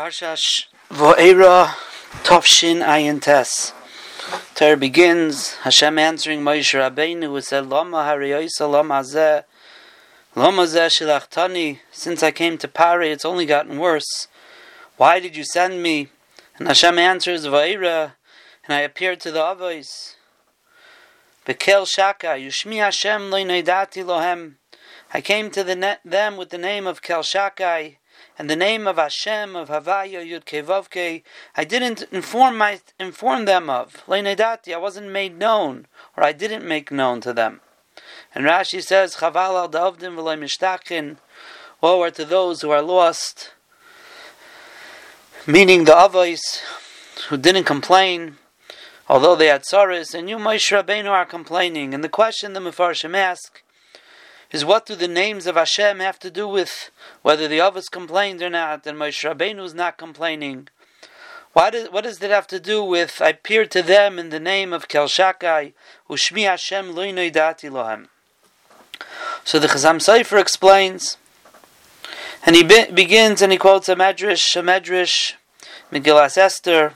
Parshash Vo'era Tovshin Ayin Tes. Torah begins, Hashem answering Moshe Rabbeinu who said, Lama hariyoisa lama zeh, lama zeh shilachtani, since I came to Pari, it's only gotten worse. Why did you send me? And Hashem answers, Vo'era, and I appeared to the Avos. Bekel Shaka, Yushmi Hashem lo lohem. I came to the them with the name of Kel Shakai, and the name of Hashem of Havaya Yud Kevavke, I didn't inform my inform them of. Leinedati, I wasn't made known, or I didn't make known to them. And Rashi says, Chaval al davdim v'loy woe are to those who are lost, meaning the Avos who didn't complain, although they had sorrows, and you, Moshe Rabbeinu, are complaining. And the question the Mefarshim ask is what do the names of Hashem have to do with whether the others complained or not, and Moshe Rabbeinu is not complaining? What, is, what does that have to do with I appeared to them in the name of Kel Shakai, Ushmi Hashem Loinoi Dati Lohem? So the Chasam Sofer explains, and he be, begins and he quotes a medrash, a medrash, Megillas Esther.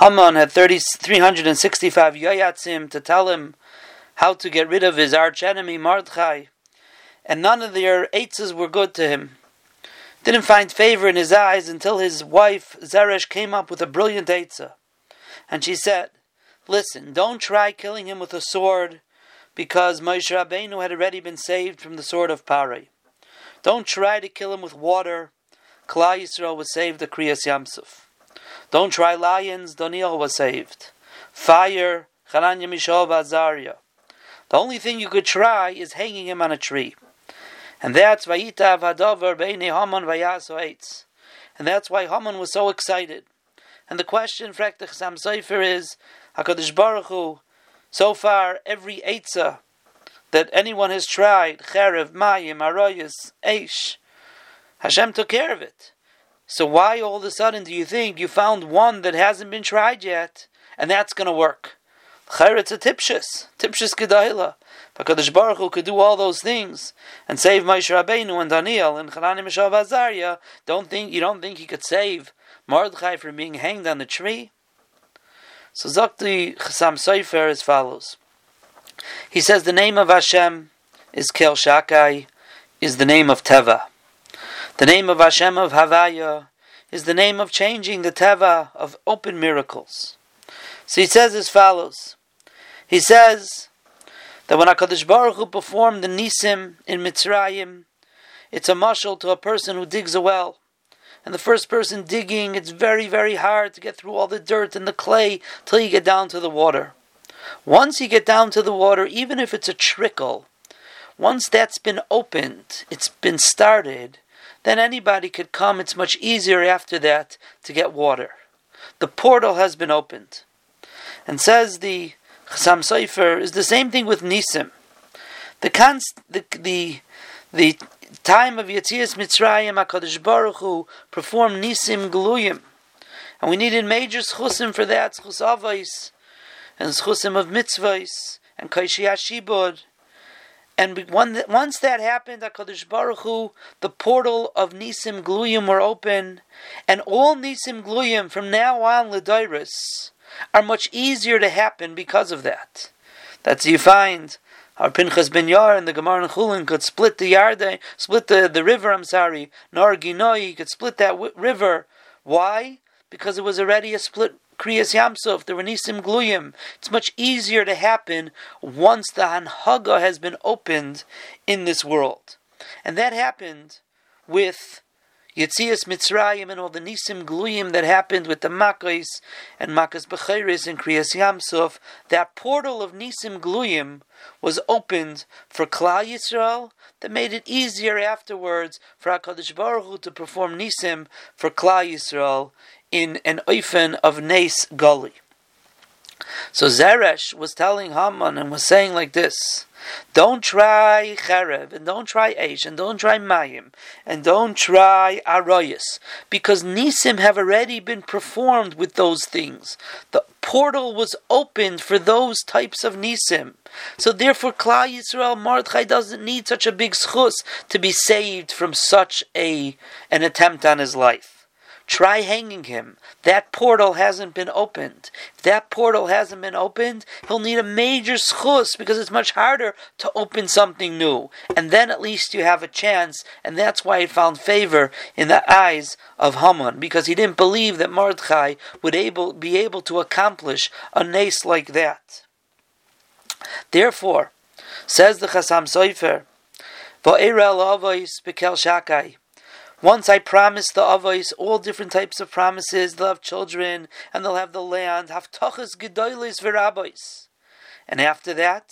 Haman had 30, 365 yayatzim to tell him how to get rid of his arch enemy Mordechai and none of their eitzes were good to him. Didn't find favor in his eyes until his wife Zeresh came up with a brilliant eitzah. And she said, Listen, don't try killing him with a sword, because Moshe Rabbeinu had already been saved from the sword of Pari. Don't try to kill him with water. Klal Yisrael was saved the Kriyas Yamsuf. Don't try lions. Daniel was saved. Fire. Chananya Mishael Azariah. The only thing you could try is hanging him on a tree. And that's Vayita Vadover Beini Haman Vayaso Eitz. And that's why Haman was so excited. And the question, Fraktach Sam Sefer, is HaKadosh Baruch Hu, so far, every Eitzah that anyone has tried, Cherev, Mayim, Aroyas, Eish, Hashem took care of it. So why all of a sudden do you think you found one that hasn't been tried yet, and that's going to work? Chayr, it's a tipshus, tipshus gedayla. Hakadosh Baruch Hu could do all those things and save Moshe Rabbeinu and Daniel and Hanani Mishael Azariah. Don't think you don't think he could save Mordechai from being hanged on the tree. So Zakti Chasam Sofer as follows. He says the name of Hashem is Kel Shakai, is the name of Teva. The name of Hashem of Havaya is the name of changing the Teva of open miracles. So he says as follows. He says that when HaKadosh Baruch Hu performed the Nisim in Mitzrayim, it's a mashal to a person who digs a well. And the first person digging, it's very, very hard to get through all the dirt and the clay till you get down to the water. Once you get down to the water, even if it's a trickle, once that's been opened, it's been started, then anybody could come. It's much easier after that to get water. The portal has been opened. And says the Chasam Sofer is the same thing with Nisim. The const, the the the time of Yetzias Mitzrayim, Hakadosh Baruch Hu performed Nisim Gluyim, and we needed major schusim for that schus avos and schusim of mitzvahs and kaishi shibud. And once that happened, Hakadosh Baruch Hu, the portal of Nisim Gluyim were open, and all Nisim Gluyim from now on Ledairis are much easier to happen because of that. That's you find our Pinchas ben Yair and the Gemara and Chulin could split the Yarde, split the, the river, I'm sorry, Nar Ginoi, could split that w- river. Why? Because it was already a split Kriyas Yamsuf, the Renisim Gluyim. It's much easier to happen once the Hanhaga has been opened in this world. And that happened with Yitzias Mitzrayim and all the Nisim Gluyim that happened with the Makkos and Makkas Bechiris and Kriyas Yamsuf, that portal of Nisim Gluyim was opened for Klal Yisrael that made it easier afterwards for HaKadosh Baruch Hu to perform Nisim for Klal Yisrael in an Oifen of Nes Gully. So Zeresh was telling Haman and was saying like this. Don't try cherev, and don't try eish, and don't try mayim, and don't try aroyas, because nisim have already been performed with those things. The portal was opened for those types of nisim. So therefore, Klal Yisrael Mordechai doesn't need such a big schus to be saved from such a an attempt on his life. Try hanging him. That portal hasn't been opened. If that portal hasn't been opened, he'll need a major schus because it's much harder to open something new. And then at least you have a chance, and that's why he found favor in the eyes of Haman, because he didn't believe that Mordechai would able, be able to accomplish a nace like that. Therefore, says the Chasam Sofer, once I promised the Avos all different types of promises. They'll have children and they'll have the land. Haftachas gedolis v'rabois. And after that,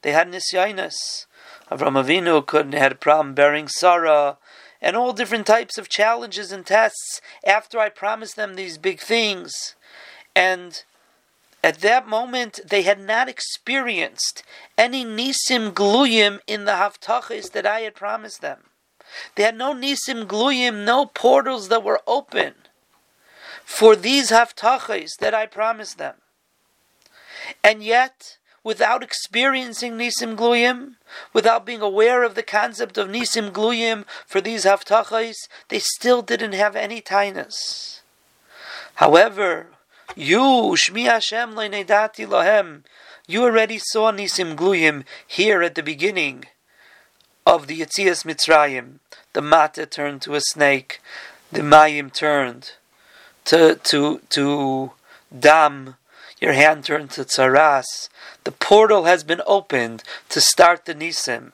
they had nisyainus. Avram Avinu couldn't had a problem bearing Sarah, and all different types of challenges and tests. After I promised them these big things, and at that moment, they had not experienced any nisim gluyim in the haftachis that I had promised them. They had no nisim gluyim, no portals that were open for these haftachis that I promised them. And yet, without experiencing nisim gluyim, without being aware of the concept of nisim gluyim for these haftachis, they still didn't have any tainas. However, you, Shmi Hashem Le'nedati Lahem, you already saw Nisim Gluyim here at the beginning of the Yitzias Mitzrayim. The Mata turned to a snake, the Mayim turned to, to, to Dam, your hand turned to Tsaras. The portal has been opened to start the Nisim.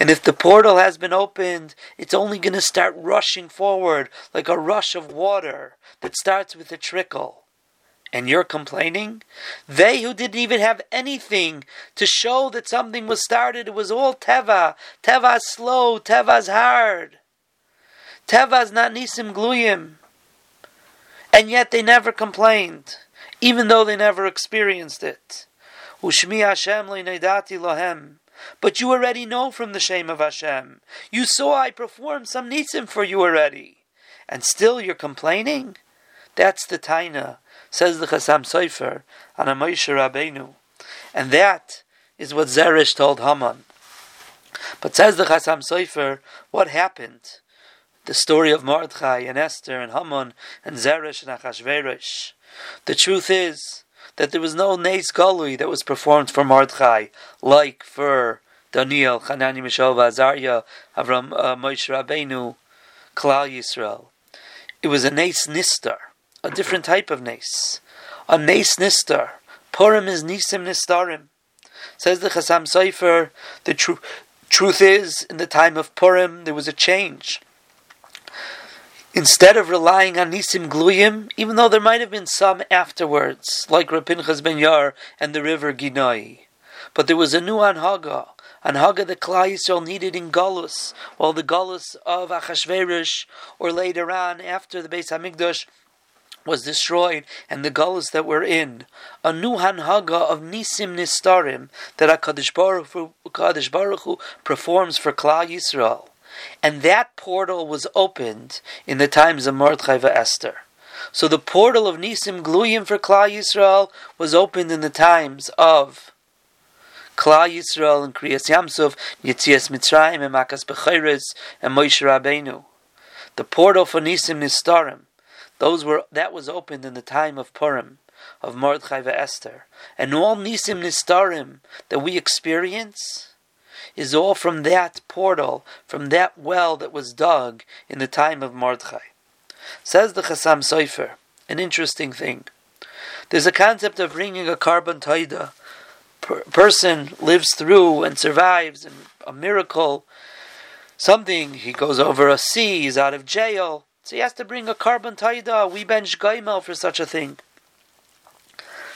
And if the portal has been opened, it's only going to start rushing forward like a rush of water that starts with a trickle and you're complaining? They who didn't even have anything to show that something was started, it was all Teva. Teva's slow, Teva's hard. Teva's not Nisim Gluyim. And yet they never complained, even though they never experienced it. Ushmi Hashem le'nedati lohem. But you already know from the shame of Hashem. You saw I performed some nisim for you already. And still you're complaining? That's the taina says the Chasam Sofer on a Moshe Rabbeinu. And that is what Zeresh told Haman. But says the Chasam Sofer, what happened? The story of Mordechai and Esther and Haman and Zeresh and Achashverosh. The truth is that there was no Nes Galui that was performed for Mordechai, like for Daniel, Hanani, Mishael, Azariah, Avram, uh, Moshe Rabbeinu, Klal Yisrael. It was a Nes Nistar a different type of nes. A nes nistar. Purim is nisim nistarim. Says the Chasam Sofer, the tr- truth is, in the time of Purim, there was a change. Instead of relying on nisim gluyim, even though there might have been some afterwards, like Rapinchas ben Yair and the river Ginoi, but there was a new anhaga, anhaga that Klal Yisrael needed in Galus, while the Galus of Achashverosh, or later on after the Beis Hamikdash, was destroyed and the gullahs that were in. A new hanhaga of nisim nistarim that HaKadosh Baruch, Hu, Baruch Hu performs for Klal Yisrael. And that portal was opened in the times of Mordechai Esther. So the portal of Nisim Gluyim for Klal Yisrael was opened in the times of Klal Yisrael and Kriyas Yamsuf, Yitzias Mitzrayim, and Makas Bechiris, and Moshe Rabbeinu. The portal for Nisim Nistarim those were that was opened in the time of Purim, of Mordechai Esther, and all nisim nistarim that we experience is all from that portal, from that well that was dug in the time of Mordechai. Says the Chasam Sofer, an interesting thing. There's a concept of bringing a carbon taida. Per- person lives through and survives, and a miracle, something. He goes over a sea. He's out of jail. So he has to bring a carbon taida. We bench gaimel for such a thing.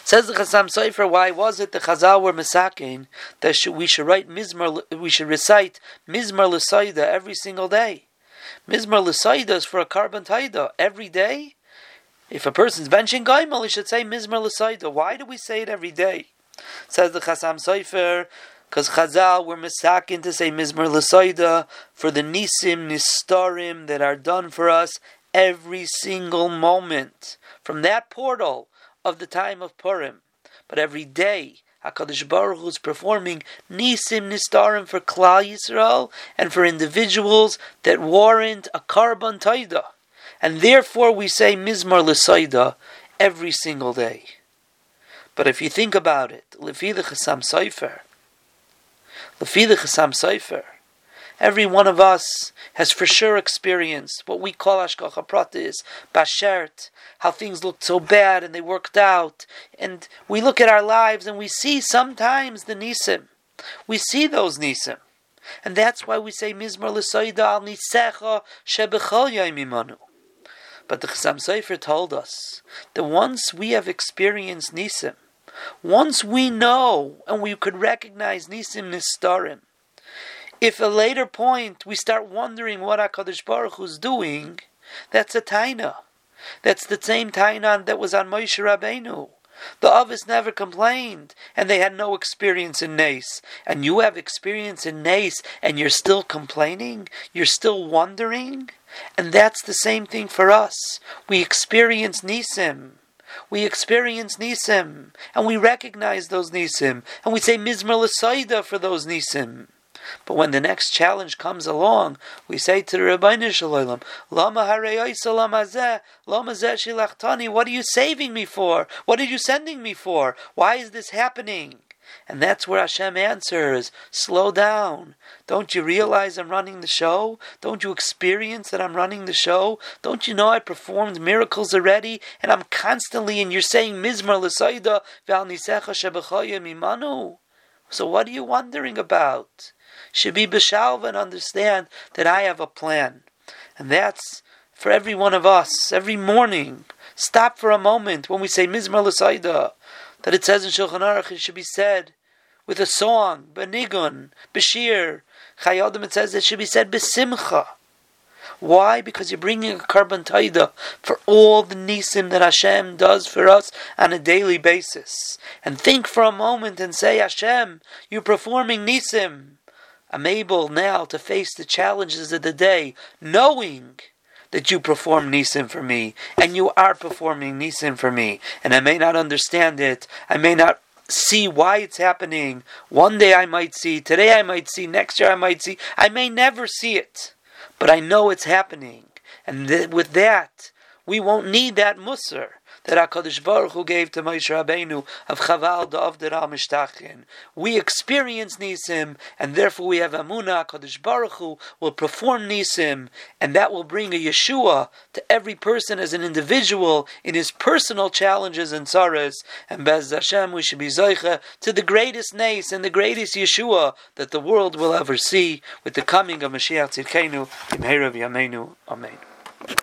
Says the Chasam Sofer, why was it the Chazal were misakin that we should write mizmar, we should recite mizmar l'saida every single day? Mizmar l'saida is for a carbon taida every day. If a person's benching gaimel, he should say mizmar l'saida. Why do we say it every day? Says the Chasam Sofer, because Chazal were misakin to say Mizmar Lasaida for the Nisim Nistarim that are done for us every single moment from that portal of the time of Purim. But every day, HaKadosh Baruch Hu is performing Nisim Nistarim for Klal Yisrael and for individuals that warrant a carbon taida. And therefore we say Mizmar L'Saida every single day. But if you think about it, Lefi the Chasam Sofer, Lefi the Chasam Sofer, every one of us has for sure experienced what we call Hashgacha Pratis, Bashert, how things looked so bad and they worked out. And we look at our lives and we see sometimes the Nisim. We see those Nisim. And that's why we say Mizmar L'Soida al Nisecha Shebechol Yaimimanu. But the Chasam Sofer told us that once we have experienced Nisim, once we know and we could recognize Nisim Nistarim, if at a later point we start wondering what HaKadosh Baruch is doing, that's a taina. That's the same taina that was on Moshe Rabbeinu. The others never complained, and they had no experience in Nace. And you have experience in Nace, and you're still complaining? You're still wondering? And that's the same thing for us. We experience Nisim. We experience Nisim, and we recognize those Nisim, and we say Mizmar L'Saida for those Nisim. But when the next challenge comes along, we say to the Rabbeinu Shalom, Lama Lama Lama Shilachtani, what are you saving me for? What are you sending me for? Why is this happening? And that's where Hashem answers, slow down. Don't you realize I'm running the show? Don't you experience that I'm running the show? Don't you know I performed miracles already? And I'm constantly, and you're saying, Mizmar l'sayda mimanu. So what are you wondering about? should be b'shalva and understand that I have a plan. And that's for every one of us, every morning. Stop for a moment when we say Mizmar L'Saida, that it says in Shulchan Aruch, it should be said with a song, benigun, b'shir. Chayodim, it says it should be said b'simcha. Why? Because you're bringing a carbon taida for all the nisim that Hashem does for us on a daily basis. And think for a moment and say, Hashem, you're performing nisim. I'm able now to face the challenges of the day, knowing that you perform Nisim for me, and you are performing Nisim for me. And I may not understand it, I may not see why it's happening. One day I might see, today I might see, next year I might see, I may never see it, but I know it's happening. And th- with that, we won't need that musr that HaKadosh Baruch Hu gave to Moshe Rabbeinu of Chaval Da'av Dera Mishtachin. We experience Nisim, and therefore we have Amunah, HaKadosh Baruch Hu will perform Nisim, and that will bring a Yeshua to every person as an individual in his personal challenges and sorrows. And Bez Hashem, we should be Zoicha to the greatest Nace and the greatest Yeshua that the world will ever see with the coming of Mashiach Tzidkenu, Imherav Yameinu. Amen.